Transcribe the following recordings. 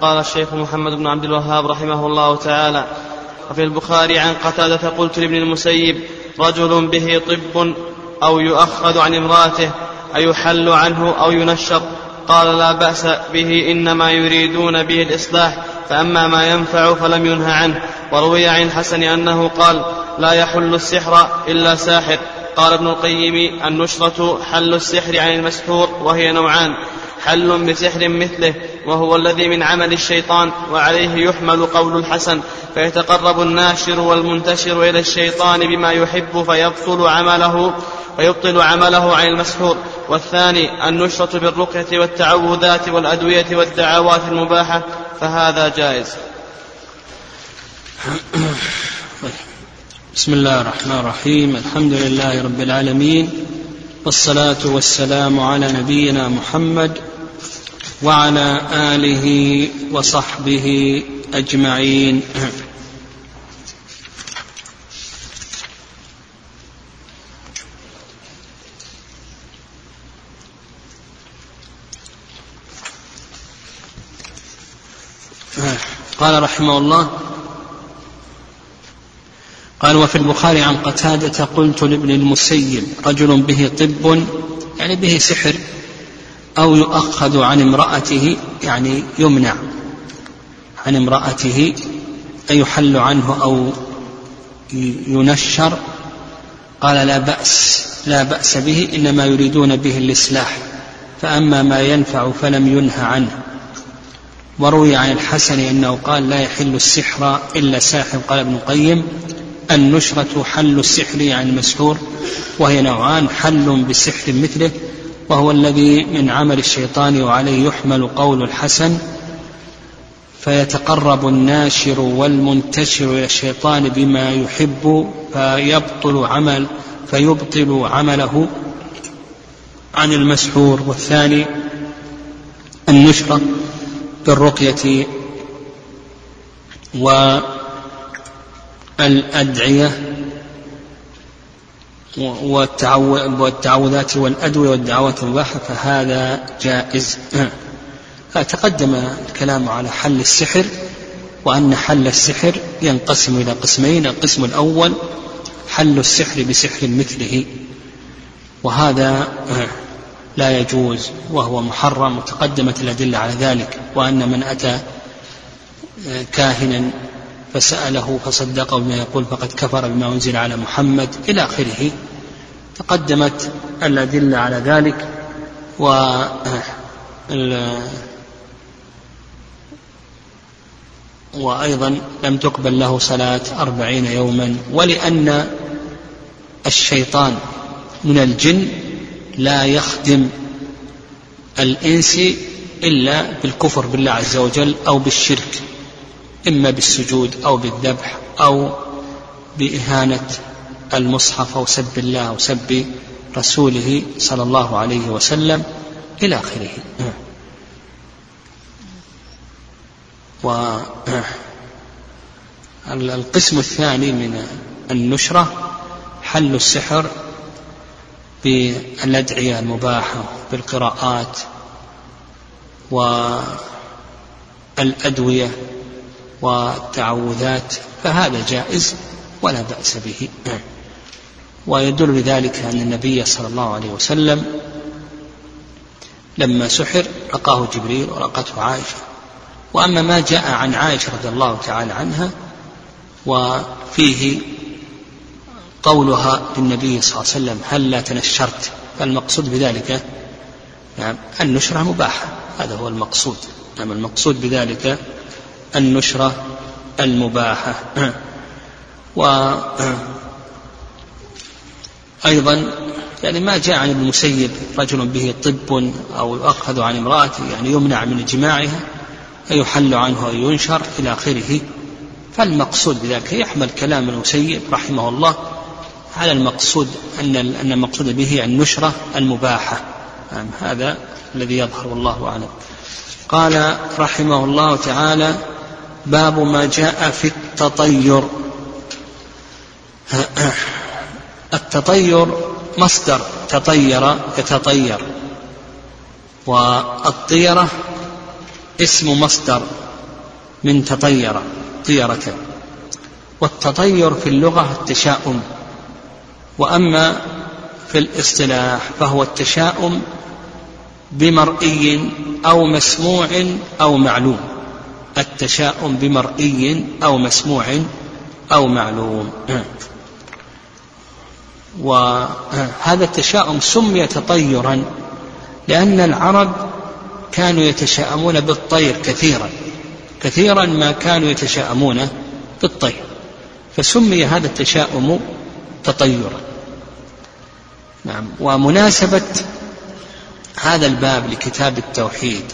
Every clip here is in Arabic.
قال الشيخ محمد بن عبد الوهاب رحمه الله تعالى وفي البخاري عن قتادة قلت لابن المسيب رجل به طب أو يؤخذ عن امرأته أيحل عنه أو ينشر قال لا بأس به إنما يريدون به الإصلاح فأما ما ينفع فلم ينه عنه وروي عن الحسن أنه قال لا يحل السحر إلا ساحر قال ابن القيم النشرة حل السحر عن المسحور وهي نوعان حل بسحر مثله وهو الذي من عمل الشيطان وعليه يحمل قول الحسن فيتقرب الناشر والمنتشر إلى الشيطان بما يحب فيبطل عمله فيبطل عمله عن المسحور. والثاني النشرة بالرقية والتعوذات والأدوية والدعوات المباحة فهذا جائز. بسم الله الرحمن الرحيم الحمد لله رب العالمين والصلاة والسلام على نبينا محمد وعلى آله وصحبه أجمعين. قال رحمه الله قال وفي البخاري عن قتادة قلت لابن المسيب رجل به طب يعني به سحر أو يؤخذ عن امرأته يعني يمنع عن امرأته أي يحل عنه أو ينشر قال لا بأس لا بأس به إنما يريدون به الإصلاح فأما ما ينفع فلم ينه عنه. وروي عن الحسن أنه قال لا يحل السحر إلا ساحر قال ابن القيم النشرة حل السحر عن المسحور وهي نوعان حل بسحر مثله وهو الذي من عمل الشيطان وعليه يحمل قول الحسن فيتقرب الناشر والمنتشر إلى الشيطان بما يحب فيبطل عمل فيبطل عمله عن المسحور. والثاني النشرة بالرقية والأدعية والتعوذات والأدوية والدعوات المباحة فهذا جائز. تقدم الكلام على حل السحر وأن حل السحر ينقسم إلى قسمين القسم الأول حل السحر بسحر مثله. وهذا لا يجوز وهو محرم. وتقدمت الأدلة على ذلك وأن من أتى كاهنا فسأله فصدقه بما يقول فقد كفر بما أنزل على محمد. إلى آخره. تقدمت الأدلة على ذلك. و وأيضا لم تقبل له صلاة أربعين يوما ولأن الشيطان من الجن لا يخدم الإنس إلا بالكفر بالله عز وجل أو بالشرك إما بالسجود أو بالذبح أو بإهانة المصحف أو سب الله أو سب رسوله صلى الله عليه وسلم إلى آخره. والقسم الثاني من النشرة حل السحر بالأدعية المباحة بالقراءات والأدوية والتعوذات فهذا جائز ولا بأس به. ويدل لذلك أن النبي صلى الله عليه وسلم لما سحر رقاه جبريل ورقته عائشة. وأما ما جاء عن عائشة رضي الله تعالى عنها وفيه قولها للنبي صلى الله عليه وسلم هل لا تنشرت؟ فالمقصود بذلك نعم النشرة مباحة. هذا هو المقصود. نعم المقصود بذلك النشرة المباحة. وأيضا يعني ما جاء عن ابن المسيب رجل به طب أو يؤخذ عن امرأته يعني يمنع من جماعها فيحل عنه أو ينشر إلى آخره. فالمقصود بذلك يحمل كلام المسيب رحمه الله على المقصود أن أن المقصود به النشرة المباحة. يعني هذا الذي يظهر والله أعلم. قال رحمه الله تعالى باب ما جاء في التطير. التطير مصدر تطير يتطير والطيرة اسم مصدر من تطير طيرة. والتطير في اللغة التشاؤم وأما في الاصطلاح فهو التشاؤم بمرئي أو مسموع أو معلوم. التشاؤم بمرئي أو مسموع أو معلوم. وهذا التشاؤم سمي تطيرا لأن العرب كانوا يتشاءمون بالطير كثيرا كثيرا ما كانوا يتشاءمون بالطير فسمي هذا التشاؤم تطيرا. نعم ومناسبة هذا الباب لكتاب التوحيد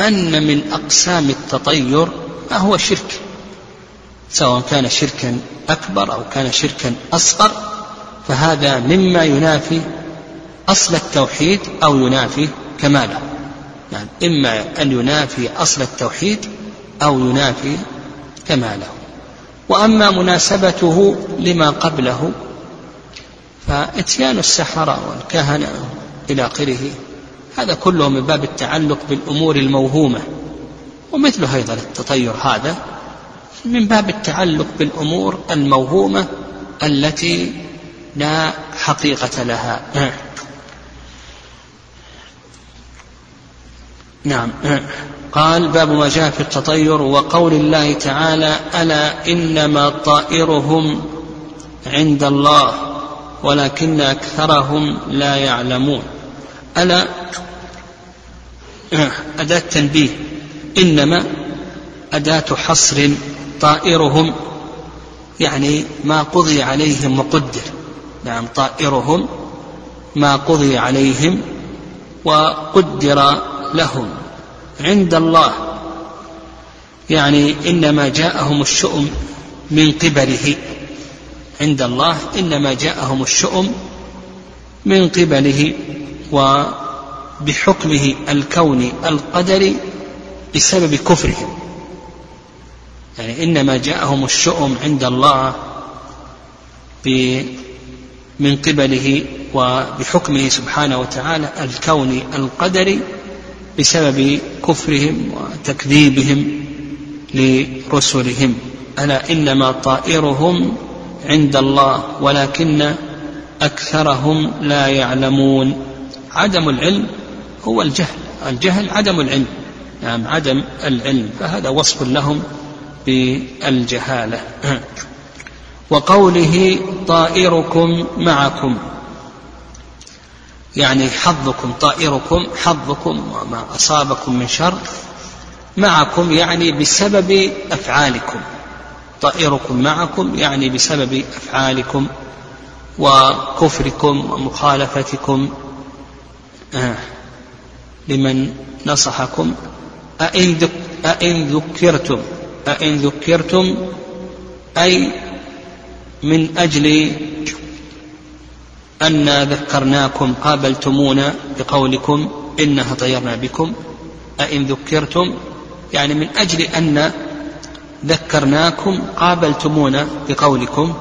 أن من أقسام التطير ما هو شرك سواء كان شركا أكبر أو كان شركا أصغر فهذا مما ينافي أصل التوحيد أو ينافي كماله. يعني إما أن ينافي أصل التوحيد أو ينافي كماله. وأما مناسبته لما قبله فإتيان السحرة والكهنة إلى آخره. هذا كله من باب التعلق بالأمور الموهومة. ومثله أيضا التطير هذا من باب التعلق بالأمور الموهومة التي لا حقيقة لها. نعم. قال باب ما جاء في التطير وقول الله تعالى ألا إنما طائرهم عند الله ولكن أكثرهم لا يعلمون. ألا؟ أداة تنبيه. إنما أداة حصر طائرهم يعني ما قضي عليهم وقدر. نعم طائرهم ما قضي عليهم وقدر لهم عند الله. يعني إنما جاءهم الشؤم من قبله. عند الله إنما جاءهم الشؤم من قبله وبحكمه الكوني القدري بسبب كفرهم. يعني إنما جاءهم الشؤم عند الله من قبله وبحكمه سبحانه وتعالى الكوني القدري بسبب كفرهم وتكذيبهم لرسلهم. ألا إنما طائرهم عند الله ولكن أكثرهم لا يعلمون. عدم العلم هو الجهل. الجهل عدم العلم. نعم عدم العلم. فهذا وصف لهم بالجهالة. وقوله طائركم معكم. يعني حظكم طائركم حظكم وما أصابكم من شر معكم يعني بسبب أفعالكم. طائركم معكم يعني بسبب أفعالكم وكفركم ومخالفتكم آه لمن نصحكم. أئن, ذكرتم أئن ذكرتم أي من أجل أن ذكرناكم قابلتمونا بقولكم إنا طيرنا بكم أئن ذكرتم يعني من أجل أن ذكرناكم قابلتمونا بقولكم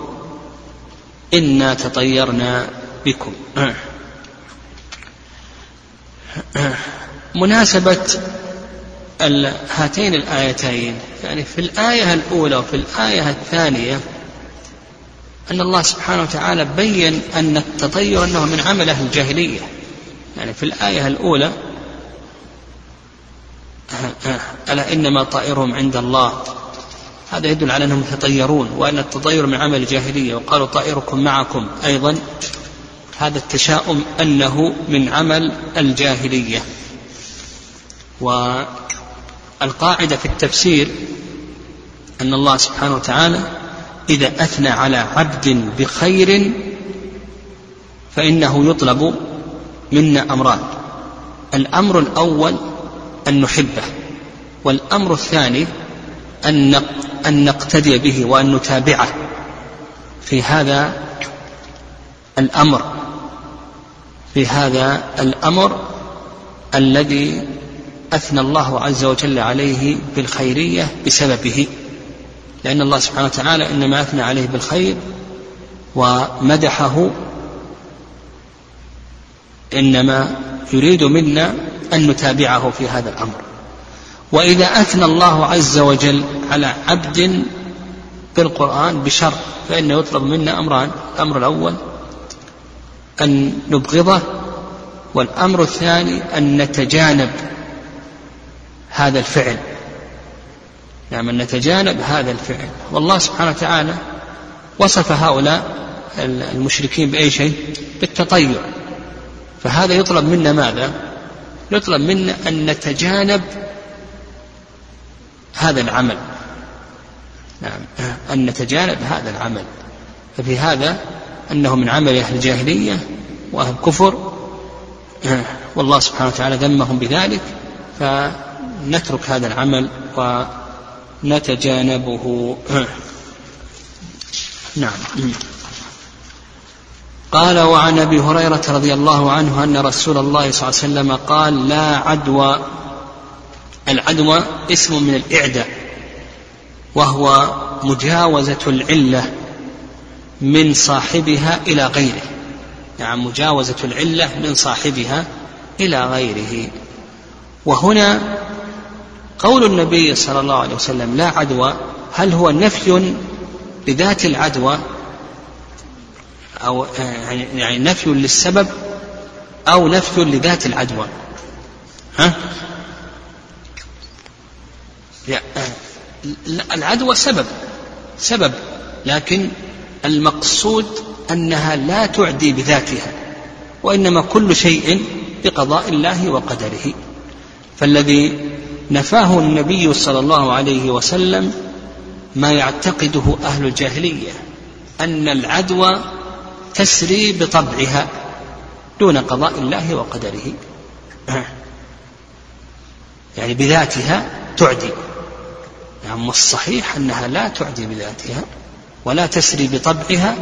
إنا تطيرنا بكم. مناسبة هاتين الآيتين يعني في الآية الأولى وفي الآية الثانية أن الله سبحانه وتعالى بين أن التطير أنه من عمل أهل الجاهلية. يعني في الآية الأولى ألا إنما طائرهم عند الله. هذا يدل على أنهم يتطيرون وأن التطير من عمل الجاهلية. وقالوا طائركم معكم أيضا. هذا التشاؤم أنه من عمل الجاهلية. والقاعدة في التفسير أن الله سبحانه وتعالى إذا أثنى على عبد بخير فإنه يطلب منا أمران. الأمر الأول أن نحبه والأمر الثاني أن أن نقتدي به وأن نتابعه. في هذا الأمر في هذا الأمر الذي أثنى الله عز وجل عليه بالخيرية بسببه. لأن الله سبحانه وتعالى إنما أثنى عليه بالخير ومدحه إنما يريد منا أن نتابعه في هذا الأمر. وإذا أثنى الله عز وجل على عبد بالقرآن بشر فإنه يطلب منا أمران الأمر الأول أن نبغضه والأمر الثاني أن نتجانب هذا الفعل. نعم أن نتجانب هذا الفعل. والله سبحانه وتعالى وصف هؤلاء المشركين بأي شيء؟ بالتطيع. فهذا يطلب منا ماذا؟ يطلب منا أن نتجانب هذا العمل. نعم أن نتجانب هذا العمل. ففي هذا أنه من عمل أهل الجاهلية وأهل الكفر والله سبحانه وتعالى ذمهم بذلك فنترك هذا العمل ونتجانبه نعم. قال وعن أبي هريرة رضي الله عنه أن رسول الله صلى الله عليه وسلم قال لا عدوى. العدوى اسم من الإعداء وهو مجاوزة العلة من صاحبها إلى غيره. نعم مجاوزة العلة من صاحبها إلى غيره. وهنا قول النبي صلى الله عليه وسلم لا عدوى هل هو نفي لذات العدوى؟ أو يعني نفي للسبب أو نفي لذات العدوى. ها؟ العدوى سبب سبب لكن المقصود أنها لا تعدي بذاتها وإنما كل شيء بقضاء الله وقدره. فالذي نفاه النبي صلى الله عليه وسلم ما يعتقده أهل الجاهلية أن العدوى تسري بطبعها دون قضاء الله وقدره. يعني بذاتها تعدي. نعم والصحيح أنها لا تعدي بذاتها ولا تسري بطبعها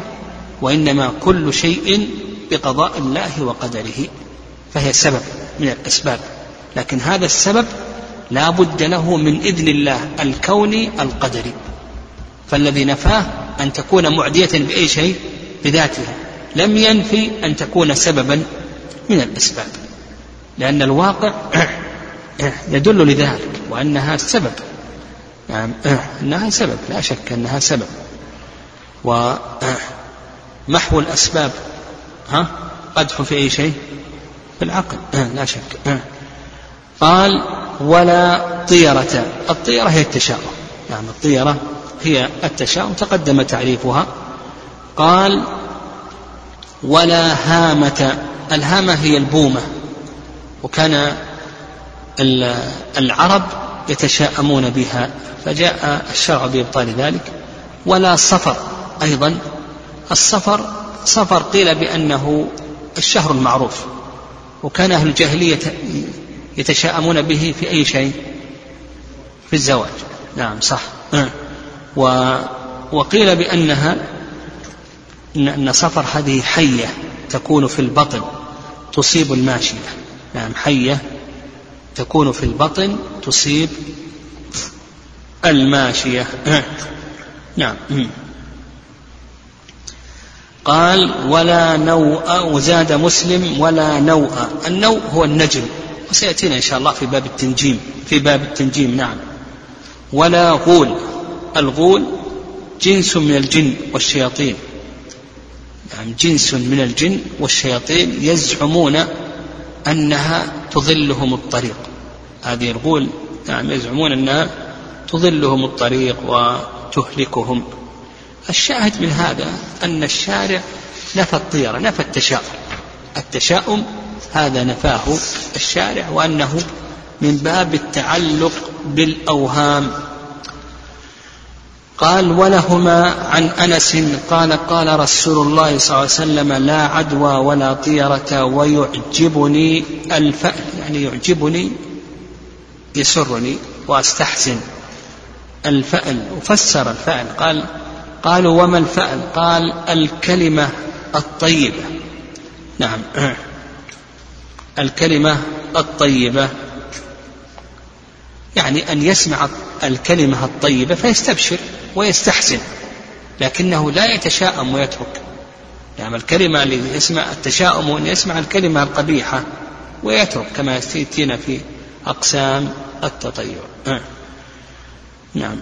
وإنما كل شيء بقضاء الله وقدره. فهي سبب من الأسباب. لكن هذا السبب لا بد له من إذن الله الكوني القدري. فالذي نفاه أن تكون معدية بأي شيء بذاتها لم ينفي أن تكون سببا من الأسباب. لأن الواقع يدل لذلك وأنها سبب. يعني أنها سبب لا شك أنها سبب. ومحو الأسباب ها؟ قدح في أي شيء؟ في العقل لا شك. قال ولا طيرة. الطيرة هي التشاؤم. نعم الطيرة هي التشاؤم. تقدم تعريفها. قال ولا هامة. الهامة هي البومة. وكان العرب يتشاءمون بها فجاء الشرع بإبطال ذلك. ولا صفر أيضا. الصفر صفر قيل بأنه الشهر المعروف. وكان أهل الجاهلية يتشاءمون به في أي شيء؟ في الزواج. نعم صح. و وقيل بأنها أن صفر هذه حية تكون في البطن تصيب الماشية. نعم حية تكون في البطن تصيب الماشية. نعم قال ولا نوء وزاد مسلم ولا نوء النوء هو النجم. وسيأتينا إن شاء الله في باب التنجيم في باب التنجيم نعم. ولا غول الغول جنس من الجن والشياطين. يعني جنس من الجن والشياطين يزعمون أنها تظلهم الطريق. هذه الغول نعم يزعمون أنها تظلهم الطريق وتهلكهم. الشاهد من هذا أن الشارع نفى الطيرة نفى التشاؤم. التشاؤم هذا نفاه الشارع وأنه من باب التعلق بالأوهام. قال ولهما عن أنس قال قال رسول الله صلى الله عليه وسلم لا عدوى ولا طيرة ويعجبني الفأل يعني يعجبني يسرني وأستحسن الفأل. وفسر الفأل. قال قالوا وما الفأل؟ قال الكلمة الطيبة. نعم. الكلمة الطيبة. يعني أن يسمع الكلمة الطيبة فيستبشر ويستحسن لكنه لا يتشاءم ويترك. يعني الكلمة اللي يسمع التشاؤم أن يسمع الكلمة القبيحة ويترك كما يأتينا في أقسام التطير. نعم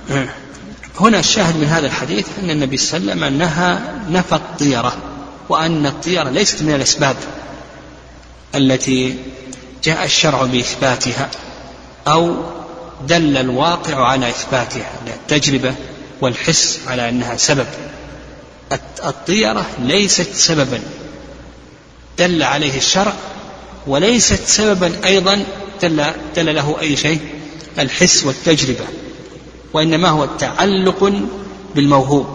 هنا الشاهد من هذا الحديث أن النبي صلى الله عليه وسلم نهى نفى الطيرة وأن الطيرة ليست من الأسباب. التي جاء الشرع بإثباتها أو دل الواقع على إثباتها التجربة والحس على أنها سبب. الطيرة ليست سببا. دل عليه الشرع وليست سببا أيضا. دل, دل له أي شيء؟ الحس والتجربة. وإنما هو تعلق بالموهوب.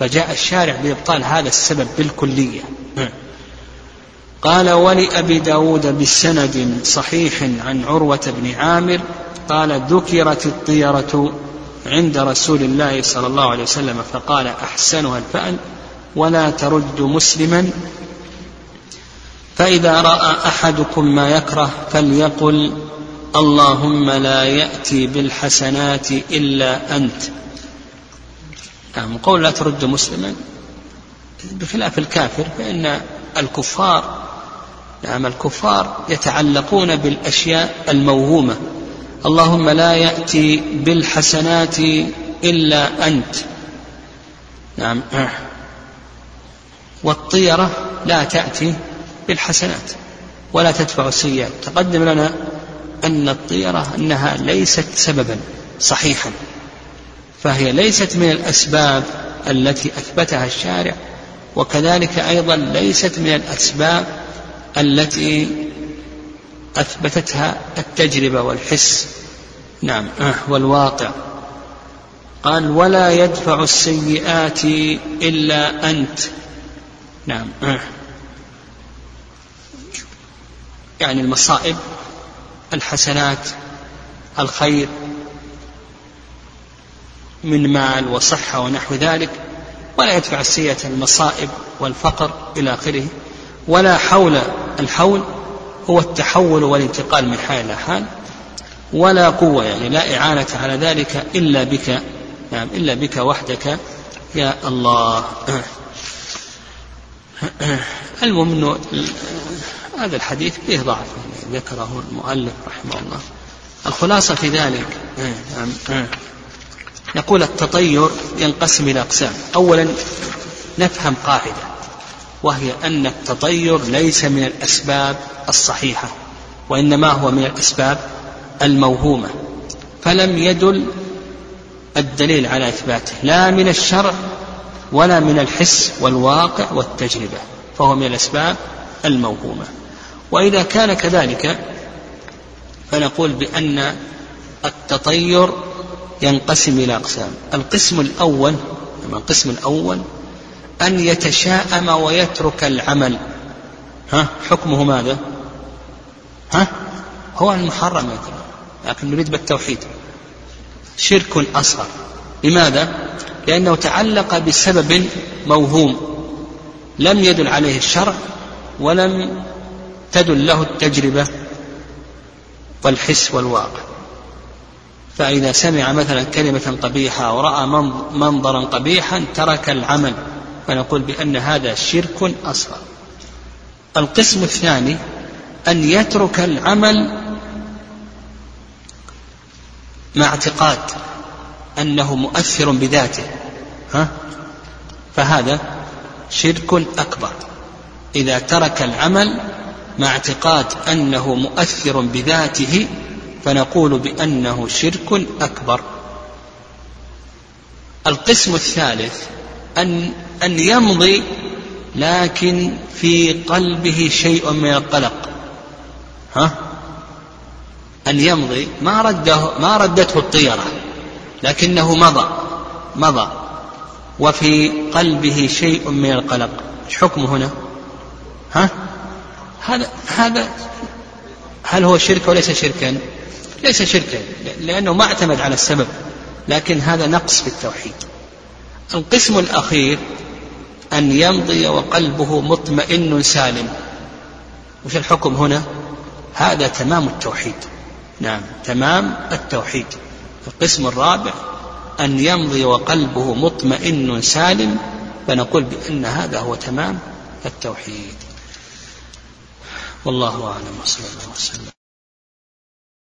فجاء الشارع بإبطال هذا السبب بالكلية. قال ولأبي داود بسند صحيح عن عروة بن عامر قال ذكرت الطيرة عند رسول الله صلى الله عليه وسلم فقال أحسنها الفأل ولا ترد مسلما. فإذا رأى أحدكم ما يكره فليقل اللهم لا يأتي بالحسنات إلا أنت. نعم قول لا ترد مسلما بخلاف الكافر فإن الكفار نعم الكفار يتعلقون بالأشياء الموهومة. اللهم لا يأتي بالحسنات إلا أنت. نعم. والطيرة لا تأتي بالحسنات ولا تدفع السيئات. تقدم لنا أن الطيرة أنها ليست سببا صحيحا فهي ليست من الأسباب التي أثبتها الشارع وكذلك أيضا ليست من الأسباب التي أثبتتها التجربة والحس. نعم. آه، والواقع. قال ولا يدفع السيئات إلا أنت. نعم. آه. يعني المصائب الحسنات الخير من مال وصحة ونحو ذلك ولا يدفع السيئة المصائب والفقر إلى آخره ولا حول الحول هو التحول والانتقال من حال إلى حال ولا قوة يعني لا إعانة على ذلك إلا بك نعم إلا بك وحدك يا الله. المهم أنه هذا الحديث فيه ضعف يعني ذكره المؤلف رحمه الله. الخلاصة في ذلك نعم نقول التطير ينقسم إلى أقسام. أولا نفهم قاعدة. وهي أن التطير ليس من الأسباب الصحيحة وإنما هو من الأسباب الموهومة. فلم يدل الدليل على إثباته لا من الشرع ولا من الحس والواقع والتجربة فهو من الأسباب الموهومة. وإذا كان كذلك فنقول بأن التطير ينقسم إلى أقسام. القسم الأول القسم الأول أن يتشاءم ويترك العمل. ها حكمه ماذا؟ ها؟ هو المحرم يترك لكن نريد بالتوحيد. شرك أصغر. لماذا؟ لأنه تعلق بسبب موهوم. لم يدل عليه الشرع ولم تدل له التجربة والحس والواقع. فإذا سمع مثلا كلمة قبيحة أو رأى منظرا قبيحا ترك العمل. فنقول بأن هذا شرك أصغر. القسم الثاني أن يترك العمل مع اعتقاد أنه مؤثر بذاته ها؟ فهذا شرك أكبر. إذا ترك العمل مع اعتقاد أنه مؤثر بذاته فنقول بأنه شرك أكبر. القسم الثالث أن أن يمضي لكن في قلبه شيء من القلق. ها؟ أن يمضي. ما رده ما ردته الطيرة لكنه مضى مضى. وفي قلبه شيء من القلق. إيش حكمه هنا؟ ها؟ هذا هذا هل هو شرك وليس شركا؟ ليس شركا لأنه ما اعتمد على السبب لكن هذا نقص في التوحيد. القسم الأخير أن يمضي وقلبه مطمئن سالم. وش الحكم هنا؟ هذا تمام التوحيد. نعم تمام التوحيد. القسم الرابع أن يمضي وقلبه مطمئن سالم فنقول بأن هذا هو تمام التوحيد. والله أعلم. وصلى الله وسلم.